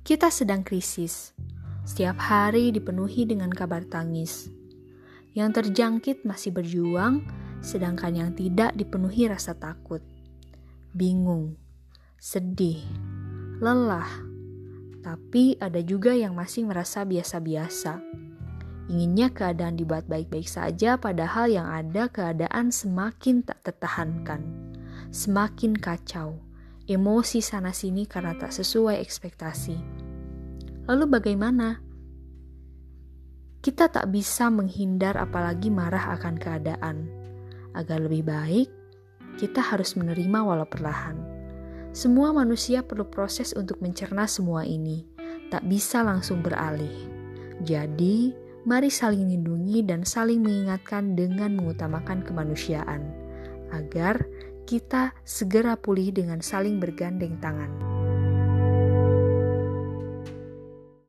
Kita sedang krisis. Setiap hari dipenuhi dengan kabar tangis. Yang terjangkit masih berjuang, sedangkan yang tidak dipenuhi rasa takut, bingung, sedih, lelah. Tapi ada juga yang masih merasa biasa-biasa. Inginnya keadaan dibuat baik-baik saja, padahal yang ada keadaan semakin tak tertahankan, semakin kacau, emosi sana-sini karena tak sesuai ekspektasi Lalu bagaimana? Kita tak bisa menghindar apalagi marah akan keadaan. Agar lebih baik, kita harus menerima walau perlahan. Semua manusia perlu proses untuk mencerna semua ini, tak bisa langsung beralih. Jadi, mari saling lindungi dan saling mengingatkan dengan mengutamakan kemanusiaan, agar kita segera pulih dengan saling bergandeng tangan.